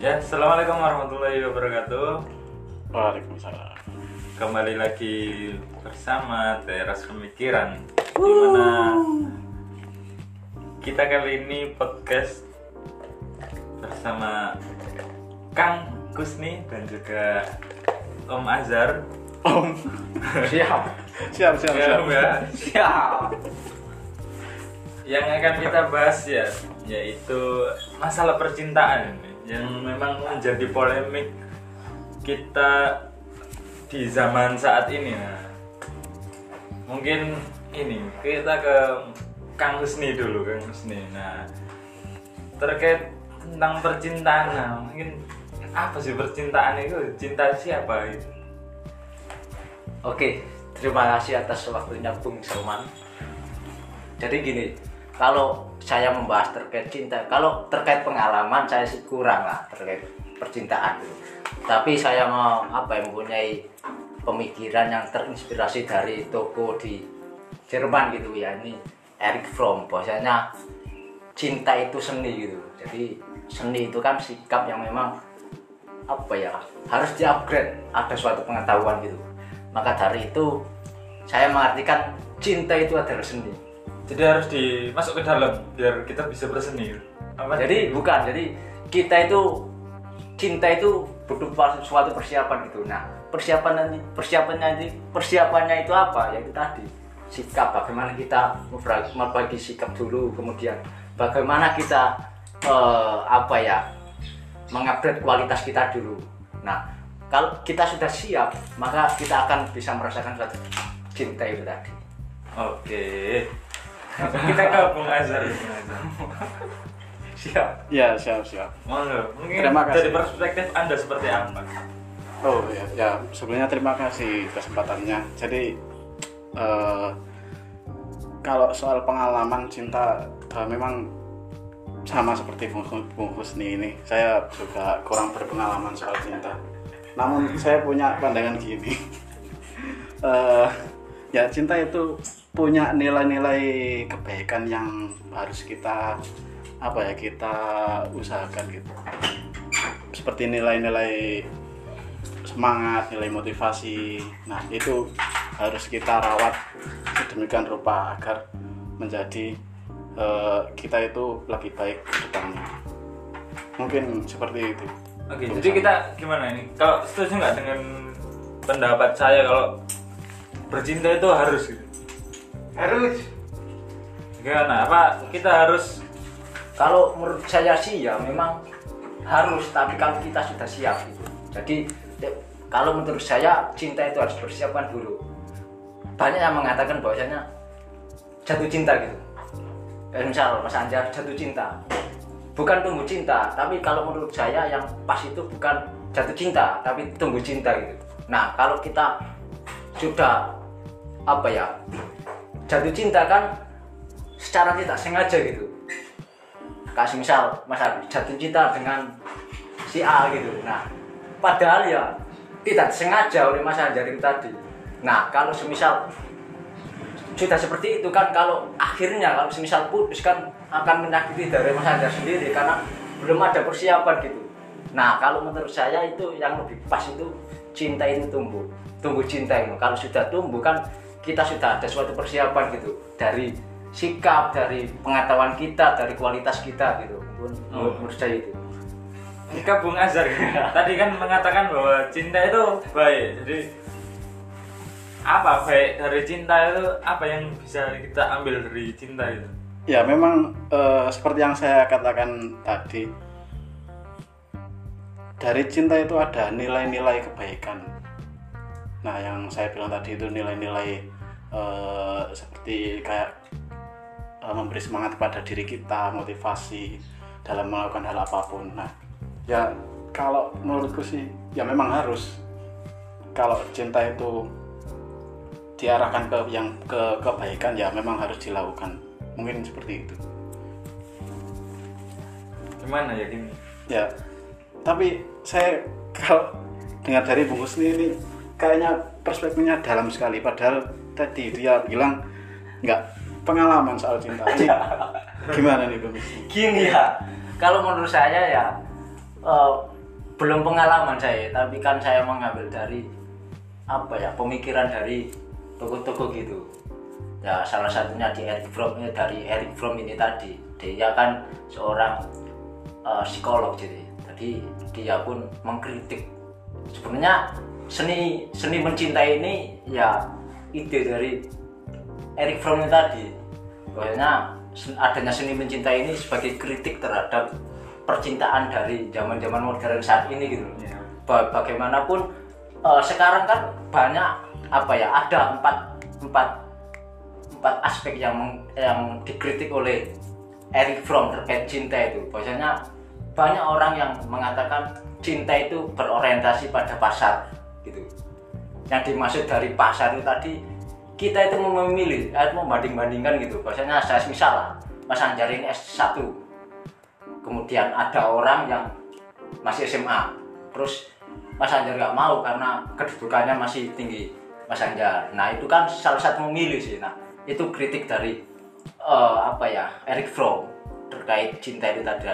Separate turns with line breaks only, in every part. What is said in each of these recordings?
Ya, assalamualaikum warahmatullahi wabarakatuh.
Waalaikumsalam.
Kembali lagi bersama Teras Pemikiran. Di mana kita kali ini podcast bersama Kang Kusni dan juga Om Azhar.
Om.
Siap.
siap, siap,
Ya,
siap.
Mbak.
Siap.
Yang akan kita bahas ya, yaitu masalah percintaan ini yang memang menjadi polemik kita di zaman saat ini. Nah, mungkin ini kita ke Kang Husni dulu, Kang Husni. Nah, terkait tentang percintaan, nah, mungkin apa sih percintaan itu? Cinta siapa itu?
Oke, terima kasih atas waktunya Bung Salman. Jadi gini, kalau saya membahas terkait cinta, kalau terkait pengalaman saya sih kurang lah terkait percintaan. Tapi saya mau apa ya mempunyai pemikiran yang terinspirasi dari toko di Jerman gitu ya. Ini Eric Fromm. Bahwasanya cinta itu seni gitu. Jadi seni itu kan sikap yang memang apa ya harus di-upgrade. Ada suatu pengetahuan gitu. Maka dari itu saya mengartikan cinta itu adalah seni
Jadi harus dimasuk ke dalam biar kita bisa berseni. Apa?
jadi bukan jadi kita itu cinta itu butuh suatu persiapan gitu nah persiapan nanti persiapannya nanti persiapannya itu apa ya itu tadi sikap bagaimana kita membagi- membagi sikap dulu kemudian bagaimana kita eh, apa ya mengupgrade kualitas kita dulu nah kalau kita sudah siap maka kita akan bisa merasakan suatu cinta itu tadi
Oke. Kita ke Bung Azhar.
Siap
Ya, siap, siap.
Monggo. Mungkin
Terima kasih.
dari perspektif Anda seperti apa?
Oh ya, ya sebelumnya terima kasih kesempatannya. Jadi eh, kalau soal pengalaman cinta eh, memang sama seperti Bung, Bung Husni ini, saya juga kurang berpengalaman soal cinta. Namun saya punya pandangan gini, Eh, ya cinta itu punya nilai-nilai kebaikan yang harus kita apa ya kita usahakan gitu. Seperti nilai-nilai semangat, nilai motivasi. Nah, itu harus kita rawat sedemikian rupa agar menjadi eh, kita itu lebih baik ke depannya. Mungkin seperti itu.
Oke, jadi kita gimana ini? Kalau setuju nggak dengan pendapat saya kalau bercinta itu harus gitu?
Harus.
Gimana? Apa kita harus
kalau menurut saya sih ya memang harus tapi kalau kita sudah siap gitu. Jadi kalau menurut saya cinta itu harus persiapkan dulu. Banyak yang mengatakan bahwasanya jatuh cinta gitu. Eh, misal Mas Anjar jatuh cinta. Bukan tumbuh cinta tapi kalau menurut saya yang pas itu bukan jatuh cinta tapi tumbuh cinta gitu. Nah kalau kita sudah apa ya jatuh cinta kan secara tidak sengaja gitu. Kasih misal Mas Abi jatuh cinta dengan si A gitu. Nah padahal ya tidak sengaja oleh Mas Anjar itu tadi. Nah kalau semisal sudah seperti itu kan kalau akhirnya kalau semisal putus kan akan menyakiti dari Mas Anjar sendiri karena belum ada persiapan gitu. Nah kalau menurut saya itu yang lebih pas itu cinta itu tumbuh. Tumbuh cinta itu. Kalau sudah tumbuh kan kita sudah ada suatu persiapan gitu dari sikap dari pengetahuan kita dari kualitas kita gitu menurut, menurut saya itu
Jika Bung Azhar tadi kan mengatakan bahwa cinta itu baik. Jadi apa baik dari cinta itu apa yang bisa kita ambil dari cinta itu?
Ya, memang eh, seperti yang saya katakan tadi dari cinta itu ada nilai-nilai kebaikan. Nah, yang saya bilang tadi itu nilai-nilai eh, seperti kayak eh, memberi semangat kepada diri kita, motivasi dalam melakukan hal apa pun. Nah, ya kalau menurutku sih ya memang harus kalau cinta itu diarahkan ke yang ke kebaikan ya memang harus dilakukan. Mungkin seperti itu.
Gimana ya gini?
Ya, tapi saya kalau dengar dari Bung Husni ini kayaknya perspektifnya dalam sekali. Padahal tadi dia bilang nggak pengalaman soal cinta. Ini gimana nih Bung Husni?
gini ya kalau menurut saya ya eh, belum pengalaman saya tapi kan saya mengambil dari apa ya pemikiran dari toko-toko gitu ya salah satunya di Eric Fromm eh, dari Eric Fromm ini tadi dia kan seorang eh, psikolog jadi jadi dia pun mengkritik sebenarnya seni seni mencintai ini ya ide dari Eric Fromm tadi. Bahwasanya sen- adanya seni mencintai ini sebagai kritik terhadap percintaan dari zaman-zaman modern saat ini gitu. Ba- bagaimanapun eh, sekarang kan banyak apa ya ada empat empat empat aspek yang yang dikritik oleh Eric Fromm terkait cinta itu. Bahwasanya banyak orang yang mengatakan cinta itu berorientasi pada pasar gitu. Yang dimaksud dari pasar itu tadi kita itu memilih eh, membanding-bandingkan gitu. Bahwasanya saya misal lah Mas Anjar ini S1 kemudian ada orang yang masih SMA terus Mas Anjar nggak mau karena kedudukannya masih tinggi Mas Anjar. Nah itu kan salah satu memilih sih. Nah itu kritik dari eh, apa ya Eric Fromm terkait cinta itu tadi.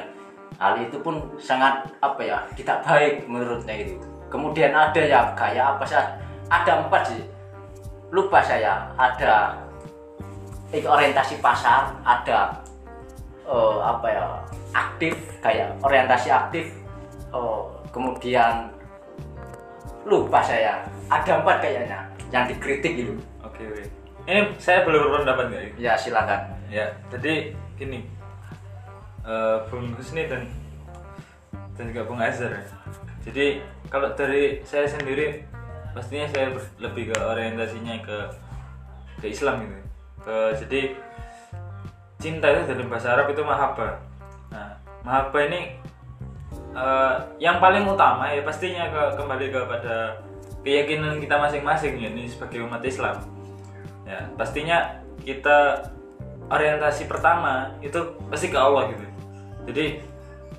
Hal itu pun sangat apa ya tidak baik menurutnya itu kemudian ada ya gaya apa sih? Ada empat sih. Lupa saya. Ada orientasi pasar ada eh, apa ya aktif kayak orientasi aktif. Oh, kemudian lupa saya. Ada empat kayaknya yang dikritik gitu.
Oke, oke. Ini saya belum berpendapat nggak?
ya silakan.
Ya, jadi gini, eh Bung Husni dan dan juga Bung Azhar. Jadi kalau dari saya sendiri, pastinya saya lebih ke orientasinya ke ke Islam gitu. Ke jadi cinta itu dari bahasa Arab itu mahabbah. Nah, mahabbah ini eh, yang paling utama ya pastinya ke, kembali kepada keyakinan kita masing-masing ya ini sebagai umat Islam ya pastinya kita orientasi pertama itu pasti ke Allah gitu jadi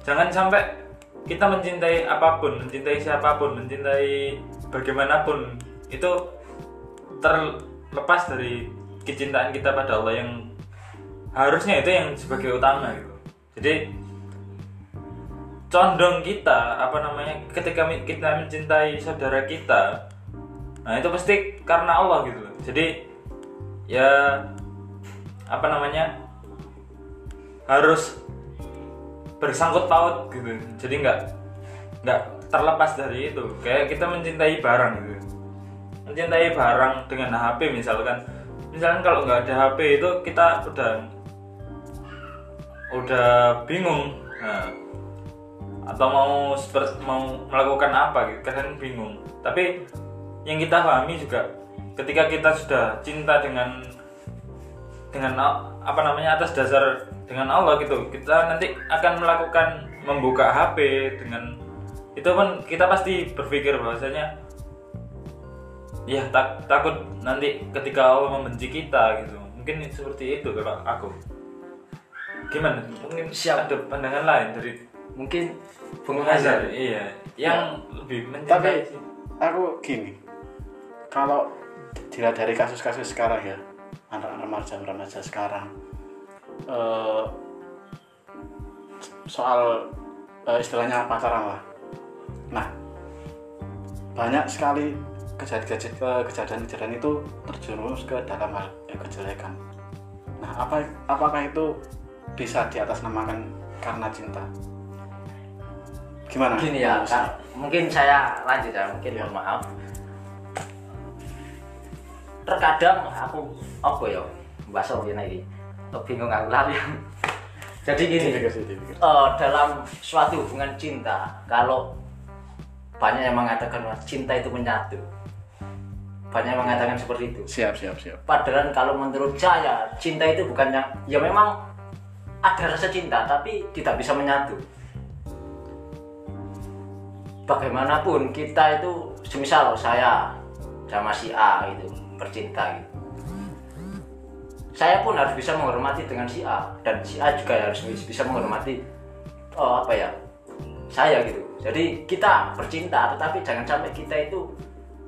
jangan sampai kita mencintai apa pun mencintai siapa pun mencintai bagaimanapun itu terlepas dari kecintaan kita pada Allah yang harusnya itu yang sebagai utama gitu. Jadi condong kita apa namanya ketika kita mencintai saudara kita nah itu pasti karena Allah gitu jadi ya apa namanya harus bersangkut paut gitu. Jadi nggak nggak terlepas dari itu. Kayak kita mencintai barang gitu. Mencintai barang dengan HP misalkan. Misalkan kalau nggak ada HP itu kita udah udah bingung. Nah, atau mau seper- mau melakukan apa gitu kadang bingung. Tapi yang kita pahami juga ketika kita sudah cinta dengan dengan apa namanya atas dasar dengan Allah gitu. Kita nanti akan melakukan membuka HP dengan itu pun kita pasti berpikir bahwasanya ya tak, takut nanti ketika Allah membenci kita gitu. Mungkin seperti itu kalau aku. Gimana? Mungkin
Siap.
ada pandangan lain dari
mungkin Azhar.
Iya. Yang lebih
tapi
mencintai sih.
aku gini kalau dilihat dari kasus-kasus sekarang ya anak-anak remaja remaja sekarang eh, soal eh, istilahnya pacaran lah. Nah banyak sekali kejadian-kejadian kejadian-kejadian itu terjerumus ke dalam hal eh, kejelekan. Nah apa apakah itu bisa diatasnamakan karena cinta? Gimana?
Gini ya Kak. mungkin saya lanjut ya mungkin mohon maaf. Terkadang aku apa ya bahasa ini Oh, bingung aku lali jadi gini eh, dalam suatu hubungan cinta kalau banyak yang mengatakan bahwa cinta itu menyatu banyak yang mengatakan seperti itu
siap siap siap
Padahal kalau menurut saya cinta itu bukan yang ya memang ada rasa cinta tapi tidak bisa menyatu. Bagaimanapun kita itu semisal saya sama si A gitu bercinta gitu. Saya pun harus bisa menghormati dengan si A dan si A juga harus bisa menghormati oh, apa ya saya gitu. Jadi kita bercinta tetapi jangan sampai kita itu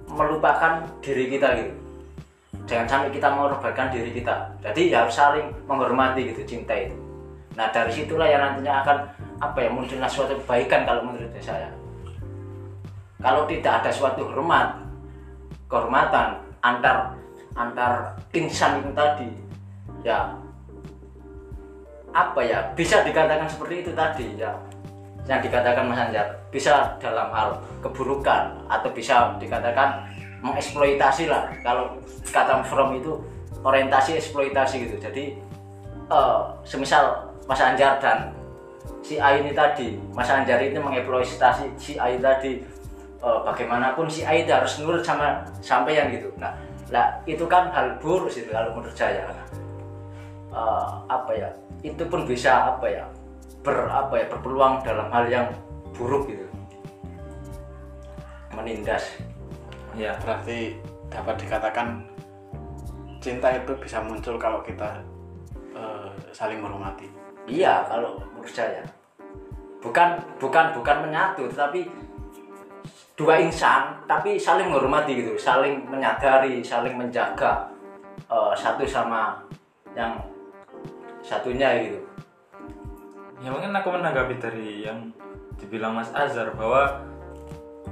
melupakan diri kita gitu. Jangan sampai kita mengorbankan diri kita. Jadi harus saling menghormati gitu cinta itu. Nah dari situlah yang nantinya akan apa ya munculnya suatu kebaikan kalau menurut saya. Kalau tidak ada suatu hormat kehormatan antar antar insan itu tadi ya. Apa ya? Bisa dikatakan seperti itu tadi ya. Yang dikatakan Mas Anjar bisa dalam hal keburukan atau bisa dikatakan mengeksploitasi lah. Kalau kata from itu orientasi eksploitasi gitu. Jadi eh, semisal Mas Anjar dan si A ini tadi Mas Anjar ini mengeksploitasi si A ini tadi eh, bagaimanapun si A harus nurut sama sampeyan gitu. Nah lah itu kan hal buruk sih kalau menurut saya Eh, apa ya itu pun bisa apa ya ber apa ya berpeluang dalam hal yang buruk gitu. Menindas.
Ya
berarti dapat dikatakan cinta itu bisa muncul kalau kita eh, saling menghormati.
Iya kalau menurut saya. Bukan bukan bukan menyatu tetapi dua insan tapi saling menghormati gitu. Saling menyadari saling menjaga eh, satu sama yang satunya gitu.
Ya mungkin aku menanggapi dari yang dibilang Mas Azhar bahwa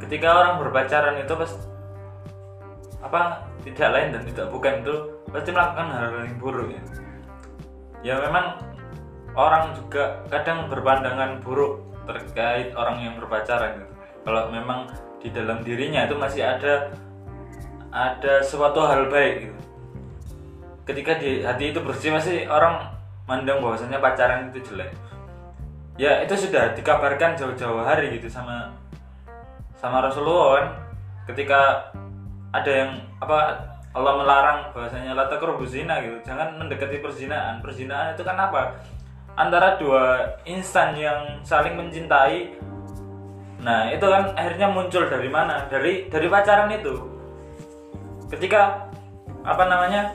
ketika orang berpacaran itu pas apa tidak lain dan tidak bukan itu pasti melakukan hal-hal yang buruk ya. Ya memang orang juga kadang berpandangan buruk terkait orang yang berpacaran gitu. kalau memang di dalam dirinya itu masih ada ada suatu hal baik gitu. Ketika di hati itu bersih masih orang mandang bahwasanya pacaran itu jelek. Ya itu sudah dikabarkan jauh-jauh hari gitu sama sama Rasulullah kan. Ketika ada yang apa Allah melarang bahwasanya la taqrabu zina gitu. Jangan mendekati perzinaan. Perzinaan itu kan apa? Antara dua insan yang saling mencintai. Nah itu kan akhirnya muncul dari mana? Dari dari pacaran itu. Ketika apa namanya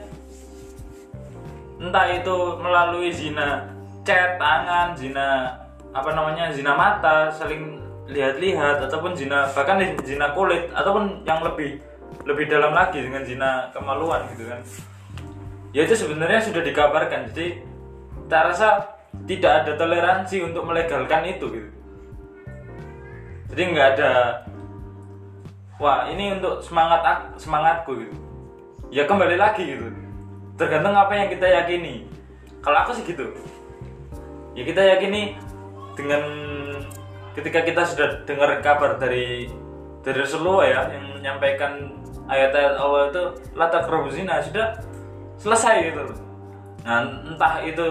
entah itu melalui zina chat tangan zina apa namanya zina mata saling lihat-lihat ataupun zina bahkan zina kulit ataupun yang lebih lebih dalam lagi dengan zina kemaluan gitu kan. Ya itu sebenarnya sudah dikabarkan jadi tak rasa tidak ada toleransi untuk melegalkan itu gitu. Jadi nggak ada wah ini untuk semangat semangatku gitu. Ya kembali lagi gitu tergantung apa yang kita yakini kalau aku sih gitu ya kita yakini dengan ketika kita sudah dengar kabar dari dari Rasulullah ya yang menyampaikan ayat-ayat Allah itu lata zina sudah selesai gitu. Nah entah itu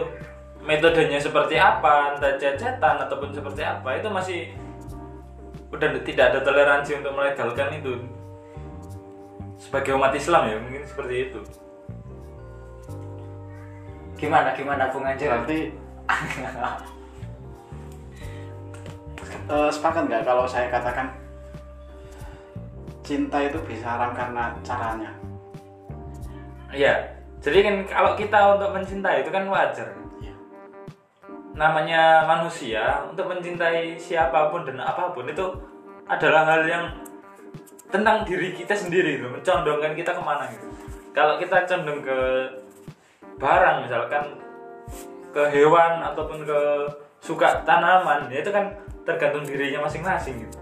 metodenya seperti apa, entah cecetan ataupun seperti apa itu masih udah tidak ada toleransi untuk melegalkan itu sebagai umat Islam ya mungkin seperti itu.
Gimana gimana Bung Anjar
berarti eh, sepakat nggak kalau saya katakan cinta itu bisa haram karena caranya
Iya, jadi kan kalau kita untuk mencintai itu kan wajar.
Iya.
Namanya manusia untuk mencintai siapa pun dan apa pun itu adalah hal yang tentang diri kita sendiri gitu, mencondongkan kita ke mana gitu. Kalau kita condong ke barang misalkan ke hewan ataupun ke suka tanaman, ya itu kan tergantung dirinya masing-masing gitu.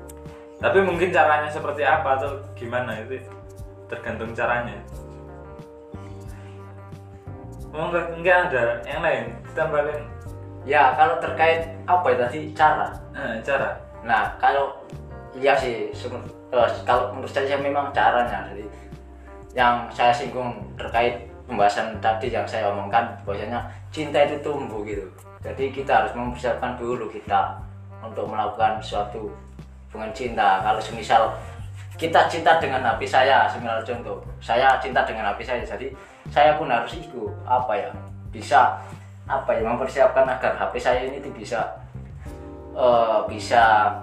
Tapi mungkin caranya seperti apa atau gimana itu tergantung caranya. Oh, enggak, enggak ada yang lain tambahin
ya kalau terkait apa ya tadi cara
eh, cara
Nah, kalau iya sih, eh, kalau menurut saya memang caranya. Jadi, yang saya singgung terkait pembahasan tadi yang saya omongkan, bahwasanya cinta itu tumbuh gitu. Jadi kita harus mempersiapkan dulu kita untuk melakukan suatu hubungan cinta. Kalau semisal kita cinta dengan HP saya, semisal contoh, saya cinta dengan HP saya, jadi saya pun harus ikut apa ya, bisa apa ya mempersiapkan agar HP saya ini tuh bisa eh, bisa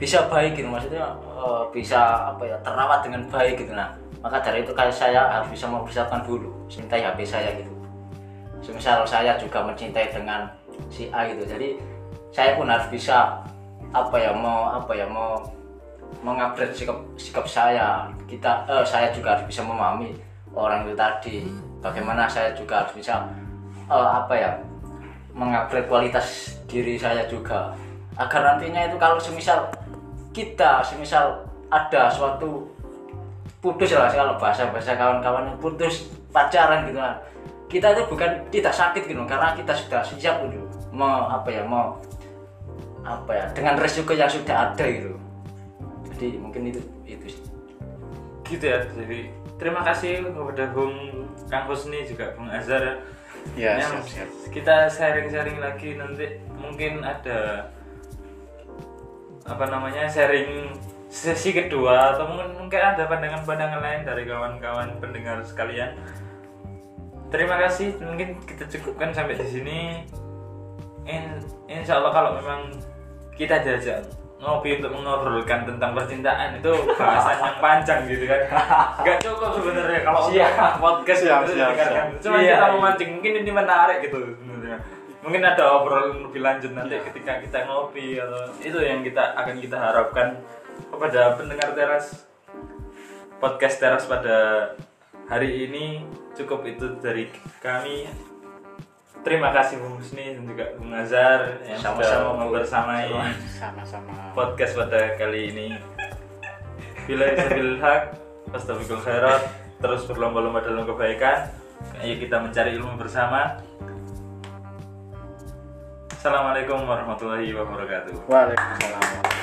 bisa baik gitu maksudnya eh, bisa apa ya terawat dengan baik gitu nah maka dari itu kayak saya harus bisa mempersiapkan dulu mencintai HP saya gitu. Semisal saya juga mencintai dengan si A gitu. Jadi saya pun harus bisa apa ya mau apa ya mau mengupgrade sikap sikap saya. Kita eh, saya juga harus bisa memahami orang itu tadi. Bagaimana saya juga harus bisa eh, apa ya mengupgrade kualitas diri saya juga. Agar nantinya itu kalau semisal kita semisal ada suatu putus lah kalau bahasa bahasa kawan-kawan yang putus pacaran gitu kan kita itu bukan tidak sakit gitu karena kita sudah siap gitu mau apa ya mau apa ya dengan resiko yang sudah ada gitu jadi mungkin itu itu sih.
gitu ya jadi terima kasih kepada Bung Kang Husni juga Bung Azhar ya
Ya,
Ya,
siap-siap.
kita sharing-sharing lagi nanti mungkin ada apa namanya sharing sesi kedua atau mungkin mungkin ada pandangan-pandangan lain dari kawan-kawan pendengar sekalian. Terima kasih mungkin kita cukupkan sampai di sini. In, insya Allah kalau memang kita diajak ngopi untuk mengobrolkan tentang percintaan itu bahasan yang panjang gitu kan. Nggak cukup sebenarnya kalau untuk
Siap.
podcast
Siap,
itu
siap, siap.
cuma
Iya,
kita
iya.
memancing mungkin ini menarik gitu sebenarnya. Mungkin ada obrolan lebih lanjut nanti ketika kita ngopi atau itu yang kita akan kita harapkan kepada pendengar teras? Podcast teras pada hari ini cukup itu dari kami. Terima kasih Bung Husni dan juga Bung Azhar yang
Sama-sama,
sudah
Bu.
membersamai
Sama-sama.
podcast pada kali ini. Bila sabil hak astagfirul khairat terus berlomba-lomba dalam kebaikan. Ayo kita mencari ilmu bersama. Assalamualaikum warahmatullahi wabarakatuh.
Waalaikumsalam.